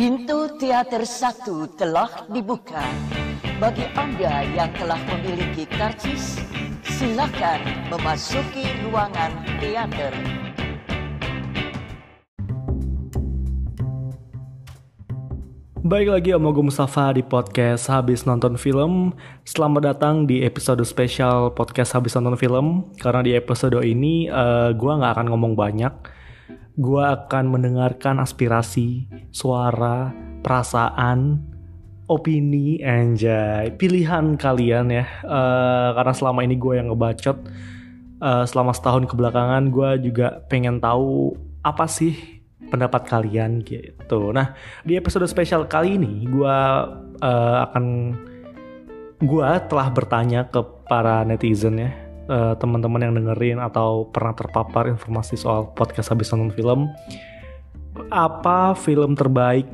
Pintu teater satu telah dibuka. Bagi Anda yang telah memiliki karcis, silakan memasuki ruangan teater. Baik lagi Om Gue Mustafa di podcast Habis Nonton Film Selamat datang di episode spesial podcast Habis Nonton Film Karena di episode ini uh, gue gak akan ngomong banyak Gue akan mendengarkan aspirasi, suara, perasaan, opini, anjay. Pilihan kalian ya. Uh, Karena selama ini gue yang ngebacot uh, Selama setahun kebelakangan gue juga pengen tahu apa sih pendapat kalian gitu. Nah di episode spesial kali ini gue uh, akan gue telah bertanya ke para netizen ya uh, teman-teman yang dengerin atau pernah terpapar informasi soal podcast habis nonton film apa film terbaik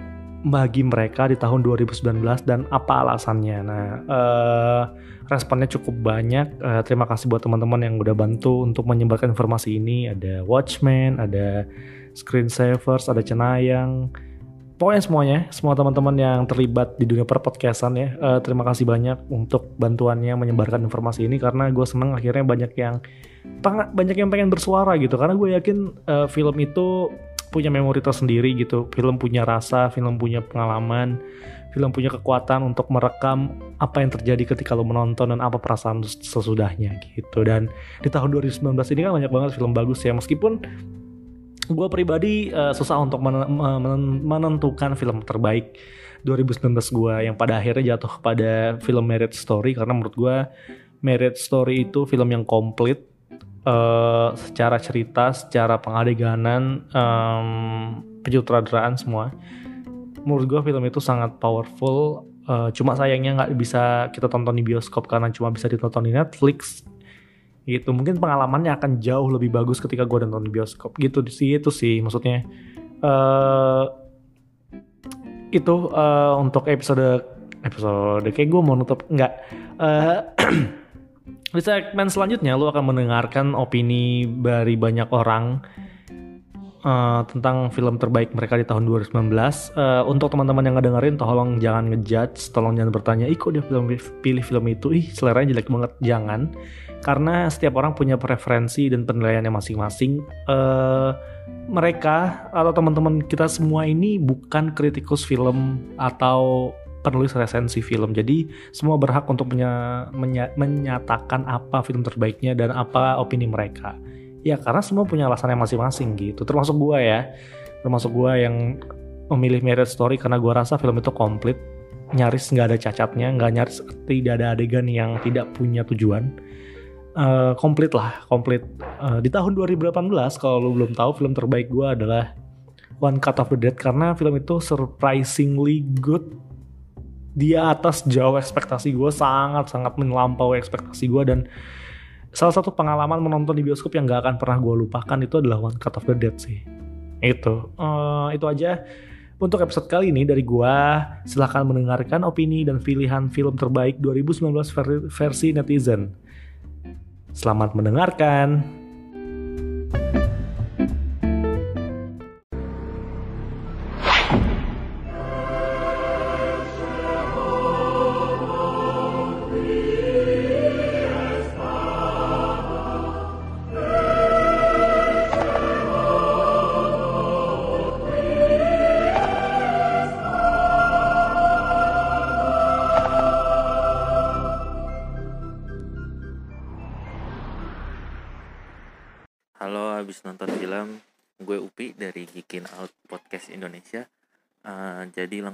bagi mereka di tahun 2019 dan apa alasannya. Nah, uh, responnya cukup banyak. Uh, terima kasih buat teman-teman yang udah bantu untuk menyebarkan informasi ini. Ada Watchmen, ada screensavers, ada cenayang, pokoknya semuanya, semua teman-teman yang terlibat di dunia perpodcastan ya, uh, terima kasih banyak untuk bantuannya menyebarkan informasi ini karena gue seneng akhirnya banyak yang banyak yang pengen bersuara gitu. Karena gue yakin uh, film itu punya memori tersendiri gitu, film punya rasa, film punya pengalaman, film punya kekuatan untuk merekam apa yang terjadi ketika lo menonton dan apa perasaan sesudahnya gitu. Dan di tahun 2019 ini kan banyak banget film bagus ya. Meskipun gue pribadi uh, susah untuk men men menentukan film terbaik 2019 gue yang pada akhirnya jatuh kepada film Marriage Story karena menurut gue Marriage Story itu film yang komplit uh, secara cerita, secara pengadeganan, um, penyutradaraan semua. Menurut gue film itu sangat powerful. Uh, cuma sayangnya nggak bisa kita tonton di bioskop karena cuma bisa ditonton di Netflix gitu. Mungkin pengalamannya akan jauh lebih bagus ketika gue nonton bioskop. Gitu sih itu sih maksudnya. Uh, itu uh, untuk episode episode kayak gue mau nutup. Nggak uh, di segmen selanjutnya lu akan mendengarkan opini dari banyak orang uh, tentang film terbaik mereka di tahun 2019. Uh, untuk teman-teman yang ngedengerin, tolong jangan ngejudge, tolong jangan bertanya, ih kok dia film pilih film itu, ih seleranya jelek banget, jangan karena setiap orang punya preferensi dan penilaiannya masing-masing. Uh, mereka atau teman-teman kita semua ini bukan kritikus film atau penulis resensi film. Jadi semua berhak untuk menya, menya, menyatakan apa film terbaiknya dan apa opini mereka. Ya karena semua punya alasannya masing-masing gitu. Termasuk gue ya, termasuk gue yang memilih Marriage Story karena gue rasa film itu komplit, nyaris nggak ada cacatnya, nggak nyaris tidak ada adegan yang tidak punya tujuan uh, komplit lah, komplit. Uh, di tahun 2018 kalau lo belum tahu film terbaik gue adalah One Cut of the Dead karena film itu surprisingly good. Dia atas jauh ekspektasi gue, sangat-sangat melampaui ekspektasi gue dan salah satu pengalaman menonton di bioskop yang gak akan pernah gue lupakan itu adalah One Cut of the Dead sih. Itu, uh, itu aja untuk episode kali ini dari gua. Silahkan mendengarkan opini dan pilihan film terbaik 2019 versi netizen. Selamat mendengarkan.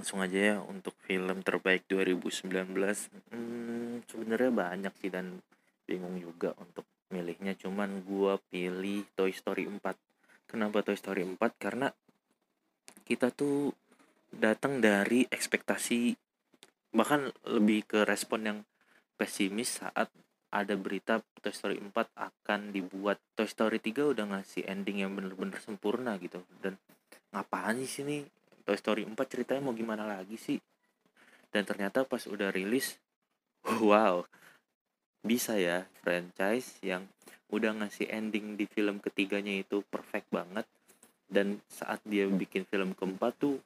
Langsung aja ya untuk film terbaik 2019 hmm, sebenarnya banyak sih dan bingung juga untuk milihnya. Cuman gue pilih Toy Story 4 kenapa Toy Story 4 karena kita tuh datang dari ekspektasi bahkan lebih ke respon yang pesimis saat ada berita Toy Story 4 akan dibuat. Toy Story 3 udah ngasih ending yang bener-bener sempurna gitu. Dan ngapain sih sini Toy Story 4 ceritanya mau gimana lagi sih? Dan ternyata pas udah rilis wow bisa ya franchise yang udah ngasih ending di film ketiganya itu perfect banget. Dan saat dia bikin film keempat tuh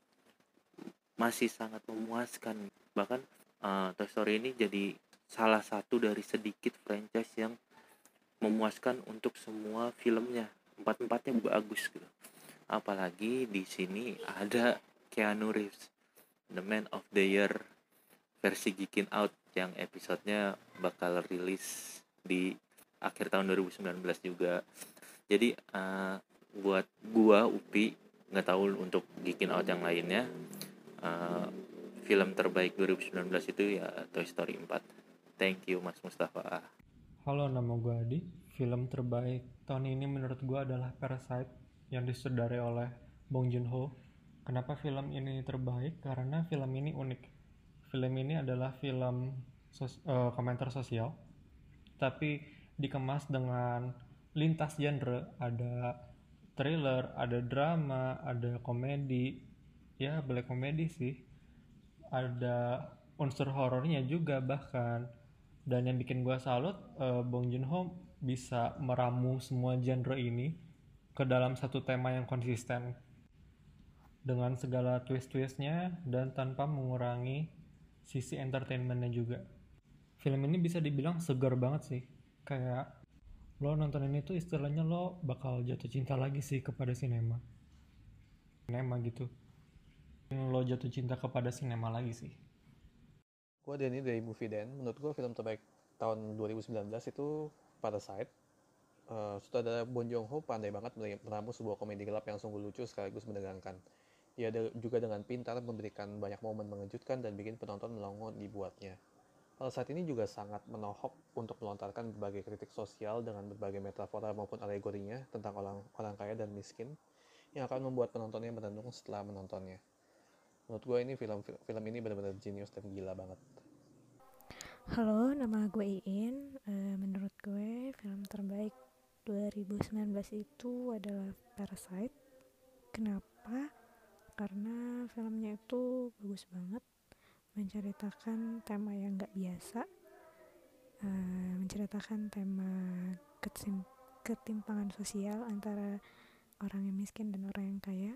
masih sangat memuaskan. Bahkan uh, Toy Story ini jadi salah satu dari sedikit franchise yang memuaskan untuk semua filmnya. Empat empatnya bagus gitu apalagi di sini ada Keanu Reeves The Man of the Year versi Geekin Out yang episodenya bakal rilis di akhir tahun 2019 juga. Jadi uh, buat gua Upi nggak tahu untuk Geekin Out yang lainnya uh, film terbaik 2019 itu ya Toy Story 4 thank you Mas Mustafa. Halo nama gue Adi. Film terbaik tahun ini menurut gue adalah Parasite yang disutradarai oleh Bong Joon-ho. Kenapa film ini terbaik? Karena film ini unik. Film ini adalah film sos uh, komentar sosial tapi dikemas dengan lintas genre. Ada thriller ada drama ada komedi. Ya black komedi sih. Ada unsur horornya juga bahkan. Dan yang bikin gue salut uh, Bong Joon Ho bisa meramu semua genre ini ke dalam satu tema yang konsisten dengan segala twist-twistnya dan tanpa mengurangi sisi entertainmentnya juga film ini bisa dibilang segar banget sih kayak lo nonton ini tuh istilahnya lo bakal jatuh cinta lagi sih kepada sinema sinema gitu lo jatuh cinta kepada sinema lagi sih? Gue Denny dari Movie Den. Menurut gue film terbaik tahun 2019 itu Parasite. Uh, sutradara Bon Joon Ho pandai banget meramu sebuah komedi gelap yang sungguh lucu sekaligus menegangkan. Ia juga dengan pintar memberikan banyak momen mengejutkan dan bikin penonton melongo dibuatnya. Parasite ini juga sangat menohok untuk melontarkan berbagai kritik sosial dengan berbagai metafora maupun alegorinya tentang orang, orang kaya dan miskin yang akan membuat penontonnya merenung setelah menontonnya menurut gue ini film film ini benar-benar genius dan gila banget halo nama gue Iin uh, menurut gue film terbaik 2019 itu adalah Parasite. Kenapa? Karena filmnya itu bagus banget. Menceritakan tema yang gak biasa. Uh, menceritakan tema ketim ketimpangan sosial antara orang yang miskin dan orang yang kaya.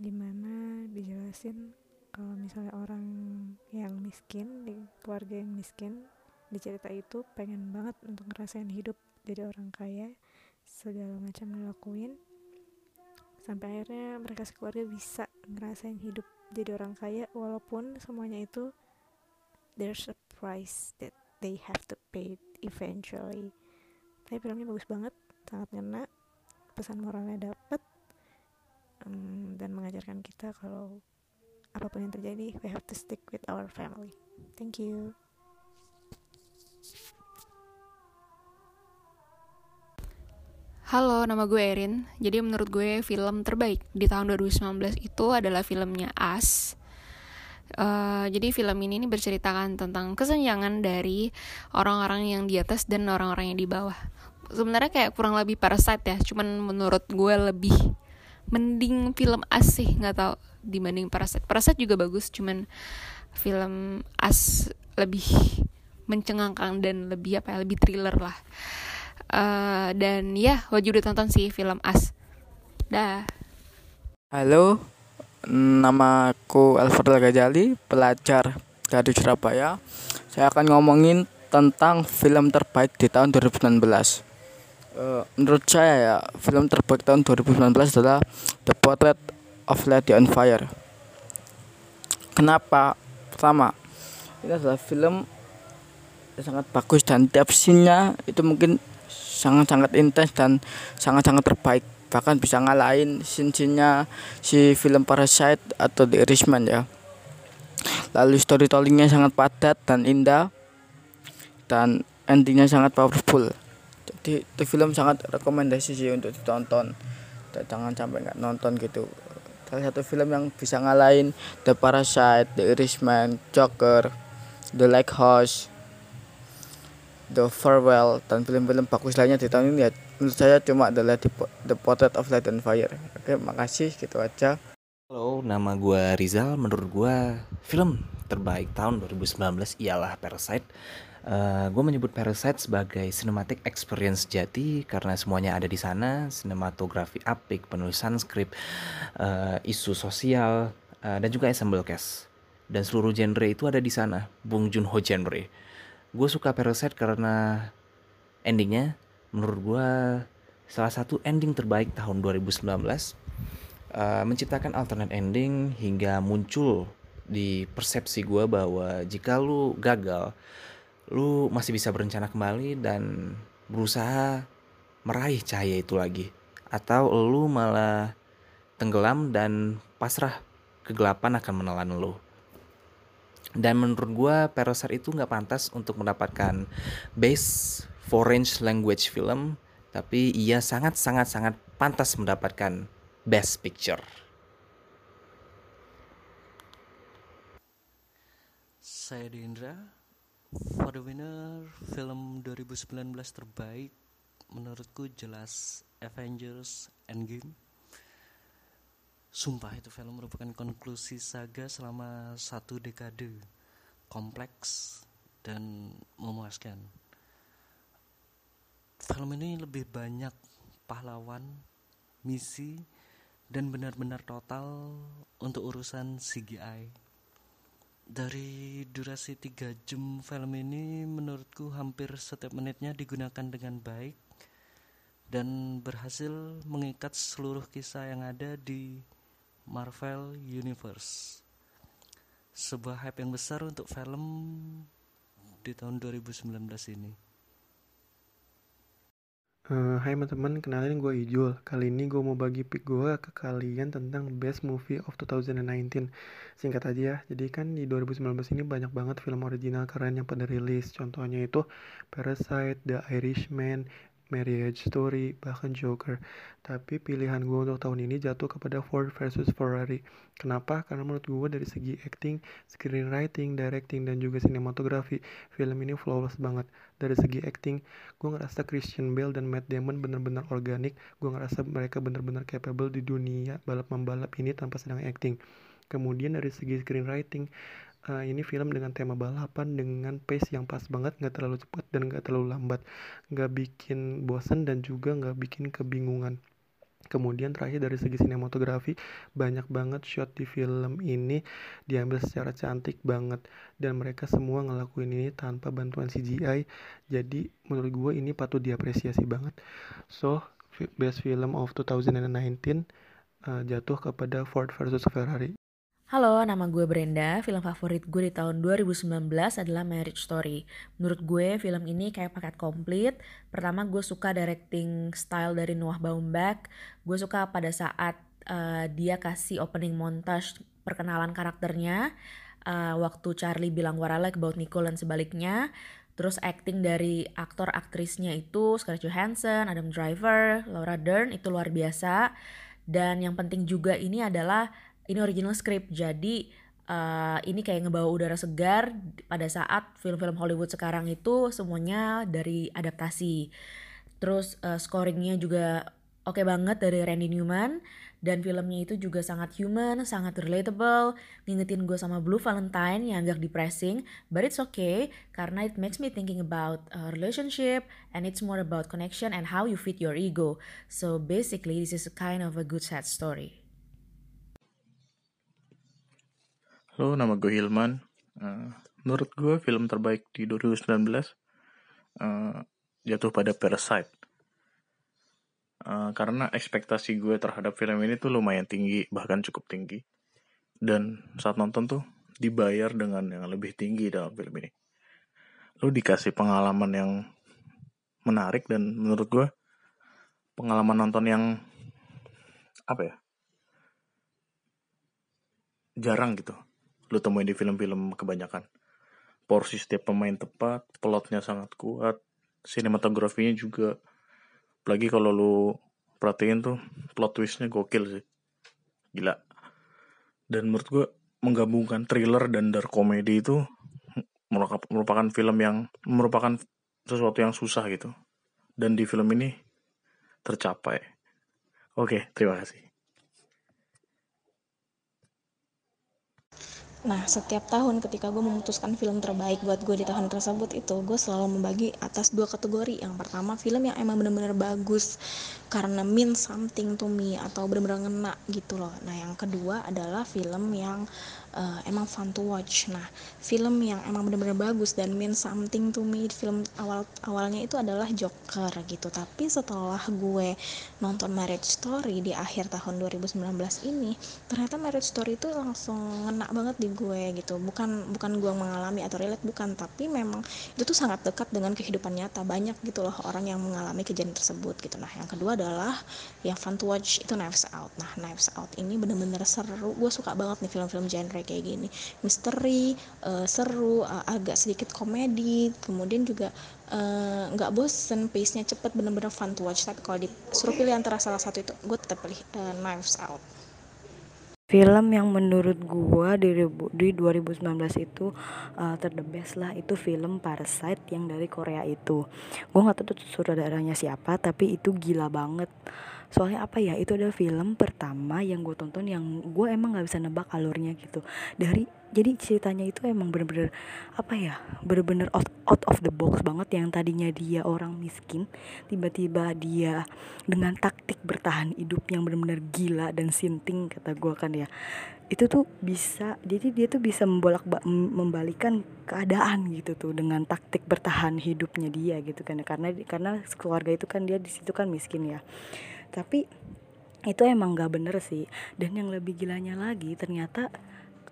Di mana dijelasin kalau misalnya orang yang miskin di keluarga yang miskin di cerita itu pengen banget untuk ngerasain hidup jadi orang kaya segala macam dilakuin sampai akhirnya mereka sekeluarga bisa ngerasain hidup jadi orang kaya walaupun semuanya itu there's a price that they have to pay eventually. Tapi filmnya bagus banget sangat ngena pesan moralnya dapet um, dan mengajarkan kita kalau apa pun yang terjadi we have to stick with our family. Thank you Halo, nama gue Erin. Jadi menurut gue film terbaik di tahun 2019 itu adalah filmnya As. Uh, jadi film ini, ini berceritakan tentang kesenjangan dari orang-orang yang di atas dan orang-orang yang di bawah. Sebenarnya kayak kurang lebih parasite ya, cuman menurut gue lebih mending film As sih nggak tau dibanding Parasite Parasite juga bagus cuman film As lebih mencengangkan dan lebih apa ya lebih thriller lah uh, dan ya wajib ditonton sih film As dah halo nama aku Alfred Gajali pelajar dari Surabaya saya akan ngomongin tentang film terbaik di tahun 2019 uh, menurut saya ya film terbaik tahun 2019 adalah The Portrait of Lady on Fire. Kenapa? Pertama, ini adalah film yang sangat bagus dan tiap scene-nya itu mungkin sangat-sangat intens dan sangat-sangat terbaik. Bahkan bisa ngalahin scene-nya si film Parasite atau The Irishman ya. Lalu storytellingnya sangat padat dan indah dan endingnya sangat powerful. Jadi itu film sangat rekomendasi sih untuk ditonton. Jangan sampai nggak nonton gitu. Salah satu film yang bisa ngalahin The Parasite, The Irishman, Joker, The Lighthouse, The Farewell dan film-film bagus lainnya di tahun ini ya menurut saya cuma adalah The, Portrait of Light and Fire. Oke makasih gitu aja. Halo, nama gue Rizal. Menurut gue, film terbaik tahun 2019 ialah Parasite. Uh, eh, gue menyebut Parasite sebagai cinematic experience jati karena semuanya ada di sana, sinematografi apik, penulisan skrip, uh, isu sosial, uh, dan juga ensemble cast. Dan seluruh genre itu ada di sana. Bong Joon Ho genre gue suka Parasite karena endingnya menurut gue salah satu ending terbaik tahun 2019 uh, menciptakan alternate ending hingga muncul di persepsi gue bahwa jika lu gagal lu masih bisa berencana kembali dan berusaha meraih cahaya itu lagi. Atau lu malah tenggelam dan pasrah kegelapan akan menelan lu dan menurut gue Parasite itu nggak pantas untuk mendapatkan base foreign language film tapi ia sangat sangat sangat pantas mendapatkan best picture. Saya Dindra for the winner film 2019 terbaik menurutku jelas Avengers Endgame Sumpah itu film merupakan konklusi saga selama satu dekade kompleks dan memuaskan. Film ini lebih banyak pahlawan, misi, dan benar-benar total untuk urusan CGI. Dari durasi 3 jam film ini menurutku hampir setiap menitnya digunakan dengan baik dan berhasil mengikat seluruh kisah yang ada di Marvel Universe. Sebuah hype yang besar untuk film di tahun 2019 ini. Uh, hai teman-teman, kenalin gue Ijul. Kali ini gue mau bagi pick gue ke kalian tentang Best Movie of 2019. Singkat aja ya, jadi kan di 2019 ini banyak banget film original keren yang pada rilis. Contohnya itu Parasite, The Irishman, Marriage Story, bahkan Joker. Tapi pilihan gue untuk tahun ini jatuh kepada Ford versus Ferrari. Kenapa? Karena menurut gue dari segi acting, screenwriting, directing, dan juga sinematografi, film ini flawless banget. Dari segi acting, gue ngerasa Christian Bale dan Matt Damon bener-bener organik. Gue ngerasa mereka bener-bener capable di dunia balap-membalap ini tanpa sedang acting. Kemudian dari segi screenwriting, uh, ini film dengan tema balapan dengan pace yang pas banget nggak terlalu cepat dan nggak terlalu lambat nggak bikin bosan dan juga nggak bikin kebingungan Kemudian terakhir dari segi sinematografi banyak banget shot di film ini diambil secara cantik banget dan mereka semua ngelakuin ini tanpa bantuan CGI. Jadi menurut gue ini patut diapresiasi banget. So best film of 2019 uh, jatuh kepada Ford versus Ferrari. Halo, nama gue Brenda. Film favorit gue di tahun 2019 adalah Marriage Story. Menurut gue, film ini kayak paket komplit. Pertama, gue suka directing style dari Noah Baumbach. Gue suka pada saat uh, dia kasih opening montage perkenalan karakternya. Uh, waktu Charlie bilang what I like about Nicole dan sebaliknya. Terus acting dari aktor aktrisnya itu Scarlett Johansson, Adam Driver, Laura Dern itu luar biasa. Dan yang penting juga ini adalah ini original script jadi uh, ini kayak ngebawa udara segar pada saat film-film Hollywood sekarang itu semuanya dari adaptasi terus uh, scoringnya juga oke okay banget dari Randy Newman dan filmnya itu juga sangat human, sangat relatable, ngingetin gue sama Blue Valentine yang agak depressing, but it's okay karena it makes me thinking about a relationship and it's more about connection and how you fit your ego. So basically this is a kind of a good sad story. Halo, nama gue Hilman. Uh, menurut gue film terbaik di 2019 uh, jatuh pada Parasite. Uh, karena ekspektasi gue terhadap film ini tuh lumayan tinggi, bahkan cukup tinggi. Dan saat nonton tuh dibayar dengan yang lebih tinggi dalam film ini. Lu dikasih pengalaman yang menarik dan menurut gue pengalaman nonton yang apa ya jarang gitu lu temuin di film-film kebanyakan. Porsi setiap pemain tepat plotnya sangat kuat sinematografinya juga. Lagi kalau lu perhatiin tuh plot twistnya gokil sih. Gila. Dan menurut gue menggabungkan thriller dan dark comedy itu merupakan film yang merupakan sesuatu yang susah gitu. Dan di film ini tercapai. Oke terima kasih Nah, setiap tahun ketika gue memutuskan film terbaik buat gue di tahun tersebut itu, gue selalu membagi atas dua kategori. Yang pertama, film yang emang bener-bener bagus karena mean something to me atau bener-bener ngena gitu loh. Nah, yang kedua adalah film yang uh, emang fun to watch. Nah, film yang emang bener-bener bagus dan mean something to me film awal awalnya itu adalah Joker gitu. Tapi setelah gue nonton Marriage Story di akhir tahun 2019 ini, ternyata Marriage Story itu langsung ngena banget di gue gitu. Bukan bukan gue mengalami atau relate bukan. Tapi memang itu tuh sangat dekat dengan kehidupan nyata. Banyak gitu loh orang yang mengalami kejadian tersebut gitu. Nah yang kedua adalah yang fun to watch itu Knives Out. Nah Knives Out ini bener-bener seru. Gue suka banget nih film-film genre kayak gini. Misteri uh, seru uh, agak sedikit komedi kemudian juga nggak uh, bosen pace nya cepet bener-bener fun to watch. Tapi kalau disuruh pilih antara salah satu itu gue tetap pilih uh, Knives Out. Film yang menurut gua di, di 2019 itu uh, ter the best lah. Itu film Parasite yang dari Korea itu. Gua nggak tahu tuh sutradaranya siapa tapi itu gila banget soalnya apa ya itu adalah film pertama yang gue tonton yang gue emang nggak bisa nebak alurnya gitu. Dari jadi ceritanya itu emang bener-bener apa ya bener-bener out, out of the box banget yang tadinya dia orang miskin tiba-tiba dia dengan taktik bertahan hidup yang bener-bener gila dan sinting kata gue kan ya. Itu tuh bisa jadi dia tuh bisa membolak membalikan keadaan gitu tuh dengan taktik bertahan hidupnya dia gitu kan karena karena keluarga itu kan dia di situ kan miskin ya. Tapi itu emang gak bener sih. Dan yang lebih gilanya lagi ternyata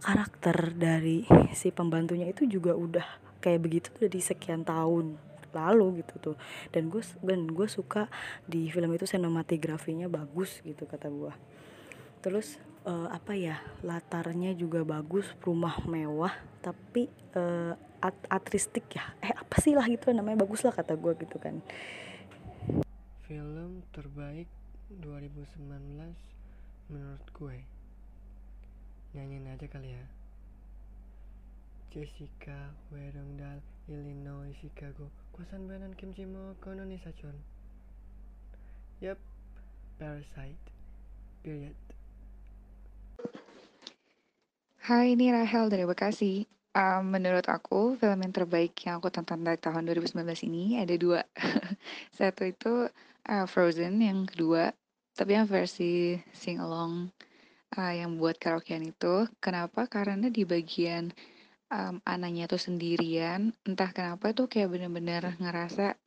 karakter dari si pembantunya itu juga udah kayak begitu dari sekian tahun lalu gitu tuh. Dan gue dan gue suka di film itu sinematografinya bagus gitu kata gue terus uh, apa ya latarnya juga bagus rumah mewah tapi uh, at atristik ya. Eh apa sih lah gitu namanya bagus lah kata gue gitu kan. Film terbaik 2019 menurut gue nyanyiin aja kali ya. Jessica Wedongdal Illinois Chicago. Kuasan Benan Kim Jimo Kono Nisachon Yep Parasite. Period. Hai ini Rahel dari Bekasi. Um, Menurut aku film yang terbaik yang aku tonton dari tahun 2019 ini ada dua. Satu itu uh, Frozen yang kedua. Tapi yang versi sing uh, yang buat karaokean itu. Kenapa? Karena di bagian um, anaknya tuh sendirian entah kenapa tuh kayak bener-bener ngerasa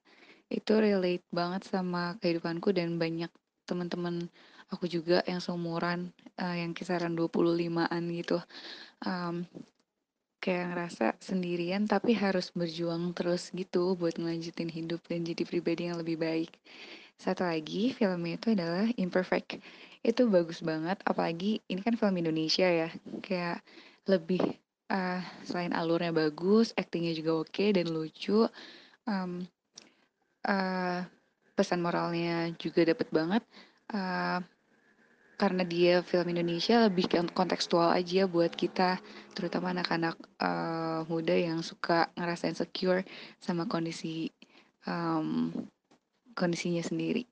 itu relate banget sama kehidupanku dan banyak teman-teman aku juga yang seumuran uh, yang kisaran 25-an gitu. Um, kayak ngerasa sendirian tapi harus berjuang terus gitu buat ngelanjutin hidup dan jadi pribadi yang lebih baik. Satu lagi filmnya itu adalah Imperfect. Itu bagus banget, apalagi ini kan film Indonesia ya. Kayak lebih uh, selain alurnya bagus, aktingnya juga oke dan lucu. Um, uh, pesan moralnya juga dapet banget. Uh, karena dia film Indonesia lebih kontekstual aja buat kita terutama anak-anak uh, muda yang suka ngerasa insecure sama kondisi um, kondisinya sendiri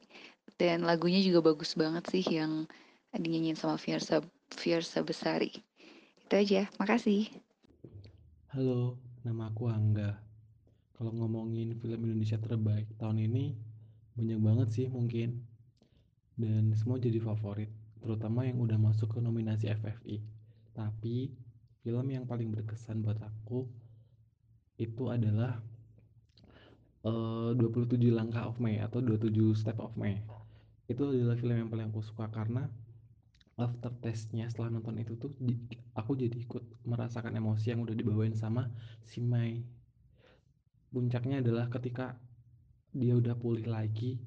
dan lagunya juga bagus banget sih yang dinyanyiin sama Fiersa Fiersa Besari. Itu aja makasih. Halo nama aku Angga. Kalau ngomongin film Indonesia terbaik tahun ini banyak banget sih mungkin. Dan semua jadi favorit terutama yang udah masuk ke nominasi FFI tapi film yang paling berkesan buat aku itu adalah Eh, uh, 27 langkah of May atau 27 step of May itu adalah film yang paling aku suka karena after testnya setelah nonton itu tuh aku jadi ikut merasakan emosi yang udah dibawain sama si May puncaknya adalah ketika dia udah pulih lagi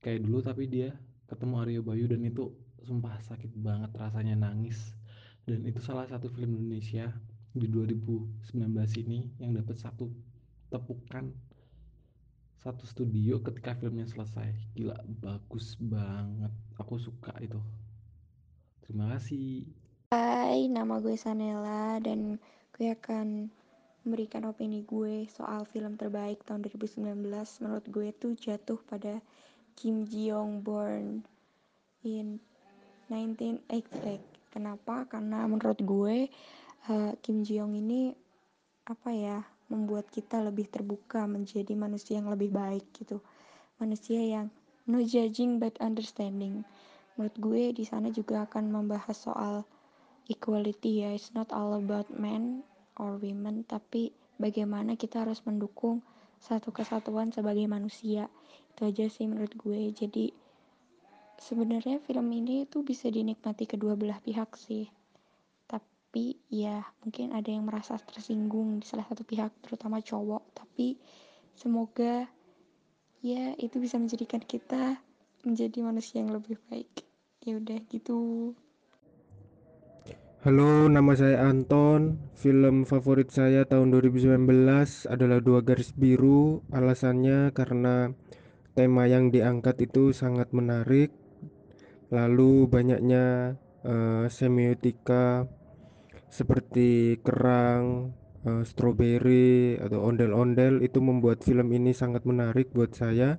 kayak dulu tapi dia ketemu Aryo Bayu dan itu sumpah sakit banget rasanya nangis. Dan itu salah satu film Indonesia di 2019 ini yang dapat satu tepukan satu studio ketika filmnya selesai. Gila bagus banget. Aku suka itu. Terima kasih. Hai nama gue Sanela dan gue akan memberikan opini gue soal film terbaik tahun 2019 menurut gue tuh jatuh pada Kim Ji Young Born in 1988 kenapa? Karena menurut gue uh, Kim Young ini apa ya membuat kita lebih terbuka menjadi manusia yang lebih baik gitu. Manusia yang no judging but understanding. Menurut gue di sana juga akan membahas soal equality ya. It's not all about men or women tapi bagaimana kita harus mendukung satu kesatuan sebagai manusia. Itu aja sih menurut gue. Jadi sebenarnya film ini tuh bisa dinikmati kedua belah pihak sih tapi ya mungkin ada yang merasa tersinggung di salah satu pihak terutama cowok tapi semoga ya itu bisa menjadikan kita menjadi manusia yang lebih baik ya udah gitu Halo, nama saya Anton. Film favorit saya tahun 2019 adalah Dua Garis Biru. Alasannya karena tema yang diangkat itu sangat menarik. Lalu banyaknya uh, semiotika seperti kerang, uh, stroberi atau ondel-ondel itu membuat film ini sangat menarik buat saya.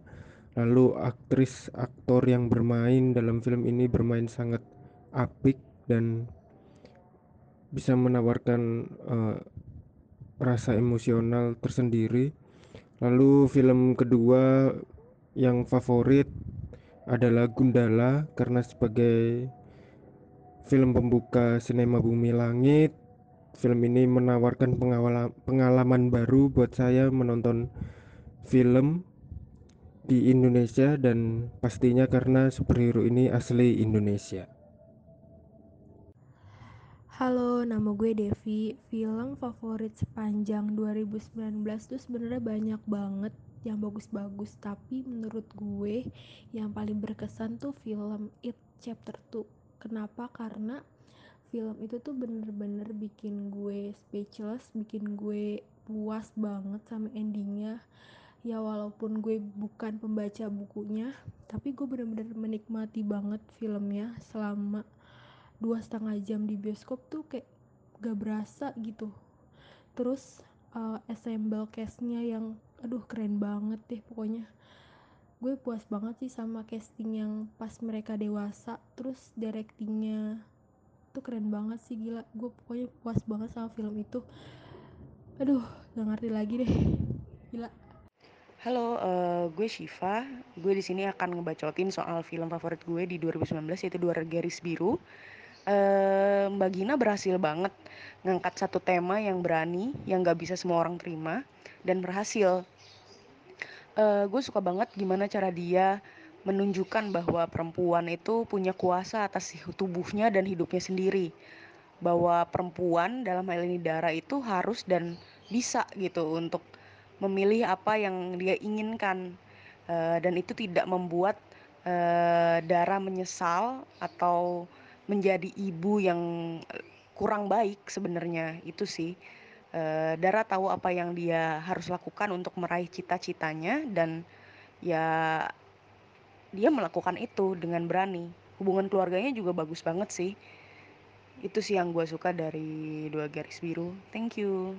Lalu aktris aktor yang bermain dalam film ini bermain sangat apik dan bisa menawarkan uh, rasa emosional tersendiri. Lalu film kedua yang favorit adalah Gundala karena sebagai film pembuka sinema Bumi Langit, film ini menawarkan pengalaman baru buat saya menonton film di Indonesia dan pastinya karena superhero ini asli Indonesia. Halo, nama gue Devi. Film favorit sepanjang 2019 tuh sebenarnya banyak banget yang bagus-bagus, tapi menurut gue yang paling berkesan tuh film It Chapter 2. Kenapa? Karena film itu tuh bener-bener bikin gue speechless, bikin gue puas banget sama endingnya. Ya walaupun gue bukan pembaca bukunya, tapi gue bener-bener menikmati banget filmnya selama dua setengah jam di bioskop tuh kayak gak berasa gitu terus uh, assemble castnya yang aduh keren banget deh pokoknya gue puas banget sih sama casting yang pas mereka dewasa terus directingnya tuh keren banget sih gila. Gue pokoknya puas banget sama film itu. Aduh gak ngerti lagi deh. Gila. Halo, uh, gue Shiva. Gue di sini akan ngebacotin soal film favorit gue di 2019 yaitu Dua Garis Biru. Uh, Mbak Gina berhasil banget ngangkat satu tema yang berani, yang gak bisa semua orang terima, dan berhasil. Uh, gue suka banget gimana cara dia menunjukkan bahwa perempuan itu punya kuasa atas tubuhnya dan hidupnya sendiri. Bahwa perempuan dalam hal ini Dara itu harus dan bisa gitu untuk memilih apa yang dia inginkan. Uh, dan itu tidak membuat uh, Dara menyesal atau menjadi ibu yang eh, kurang baik sebenarnya itu sih uh, Dara tahu apa yang dia harus lakukan untuk meraih cita-citanya dan ya dia melakukan itu dengan berani hubungan keluarganya juga bagus banget sih itu sih yang gue suka dari dua garis biru thank you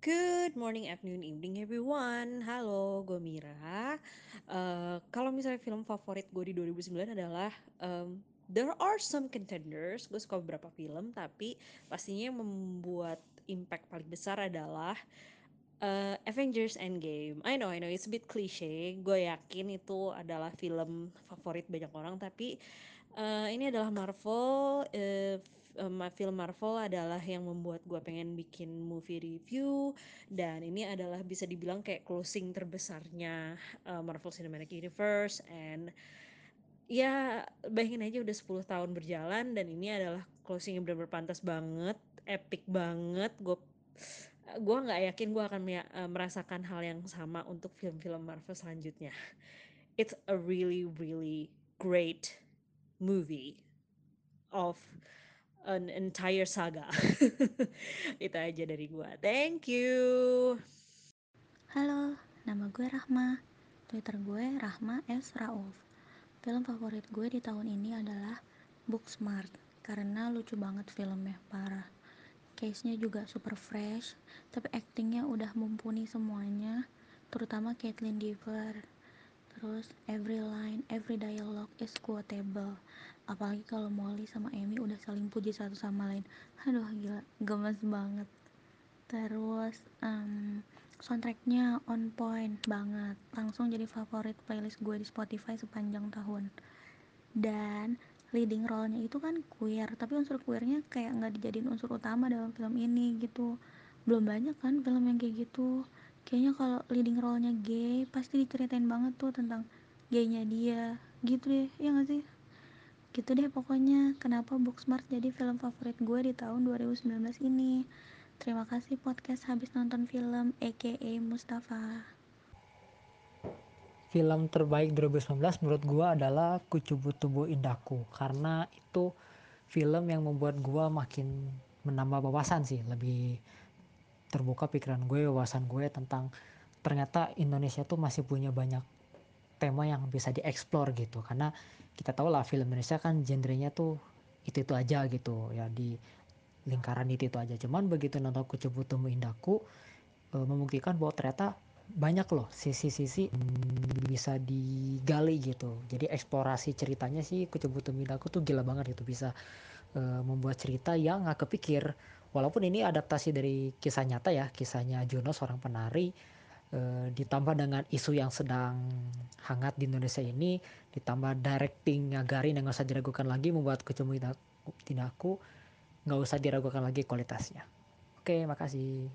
Good morning, afternoon, evening everyone. Halo, gue Mira. Uh, kalau misalnya film favorit gue di 2009 adalah um, There are some contenders. Gue suka beberapa film, tapi pastinya yang membuat impact paling besar adalah uh, Avengers Endgame. I know, I know, it's a bit cliche. Gue yakin itu adalah film favorit banyak orang, tapi uh, ini adalah Marvel. Uh, film Marvel adalah yang membuat gue pengen bikin movie review dan ini adalah bisa dibilang kayak closing terbesarnya uh, Marvel Cinematic Universe and ya bayangin aja udah 10 tahun berjalan dan ini adalah closing yang benar-benar pantas banget epic banget gue gue nggak yakin gue akan merasakan hal yang sama untuk film-film Marvel selanjutnya it's a really really great movie of an entire saga. Itu aja dari gue. Thank you. Halo, nama gue Rahma. Twitter gue Rahma S Rauf. Film favorit gue di tahun ini adalah Booksmart karena lucu banget filmnya, parah. Case-nya juga super fresh, tapi actingnya udah mumpuni semuanya, terutama Caitlin Dever. Terus every line, every dialogue is quotable apalagi kalau Molly sama Amy udah saling puji satu sama lain aduh gila gemes banget terus um, soundtracknya on point banget. Langsung jadi favorit playlist gue di Spotify sepanjang tahun. Dan leading role-nya itu kan queer tapi unsur queernya kayak nggak dijadiin unsur utama dalam film ini gitu. Belum banyak kan film yang kayak gitu. Kayaknya kalau leading role-nya gay pasti diceritain banget tuh tentang gaynya dia. Gitu deh ya gak sih? Gitu deh pokoknya kenapa Booksmart jadi film favorit gue di tahun 2019 ini terima kasih podcast habis nonton film aka Mustafa. Film terbaik 2019 menurut gue adalah Kucubu Tubuh Indahku karena itu film yang membuat gue makin menambah wawasan sih. Lebih terbuka pikiran gue wawasan gue tentang ternyata Indonesia tuh masih punya banyak tema yang bisa dieksplor gitu. Karena kita tahu lah film Indonesia kan genrenya tuh itu itu aja gitu. Ya di lingkaran itu itu aja. Cuman begitu nonton Kucubu Tumbuh Indahku e, membuktikan bahwa ternyata banyak loh sisi-sisi bisa digali gitu. Jadi eksplorasi ceritanya sih Kucubu Tumbuh Indahku tuh gila banget gitu. Bisa e, membuat cerita yang nggak kepikir. Walaupun ini adaptasi dari kisah nyata ya kisahnya Juno seorang penari e, ditambah dengan isu yang sedang hangat di Indonesia ini ditambah directing Garin yang gak usah diragukan lagi membuat kecemu tindaku nggak usah diragukan lagi kualitasnya. Oke makasih.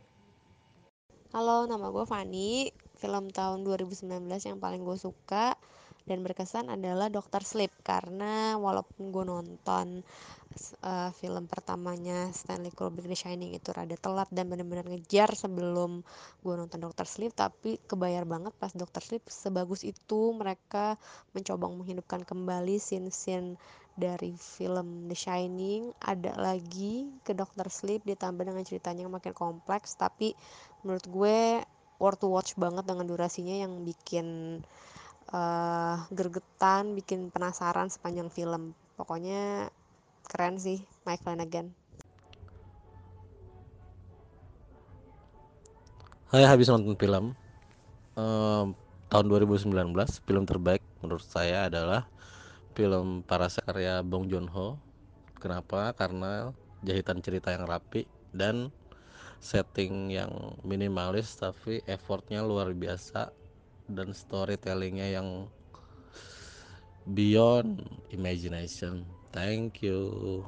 Halo, nama gue Fani. Film tahun 2019 yang paling gue suka dan berkesan adalah Doctor Sleep. Karena walaupun gue nonton uh, film pertamanya Stanley Kubrick The Shining itu rada telat dan benar-benar ngejar sebelum gue nonton Doctor Sleep tapi kebayar banget pas Doctor Sleep sebagus itu mereka mencoba menghidupkan kembali scene-scene dari film The Shining ada lagi ke Doctor Sleep ditambah dengan ceritanya yang makin kompleks tapi menurut gue worth to watch banget dengan durasinya yang bikin uh, gergetan bikin penasaran sepanjang film. Pokoknya keren sih Mike Flanagan. Hai habis nonton film uh, tahun 2019 film terbaik menurut saya adalah film Parasite karya Bong Joon Ho kenapa? Karena jahitan cerita yang rapi dan setting yang minimalis tapi effortnya luar biasa dan storytellingnya yang beyond imagination. Thank you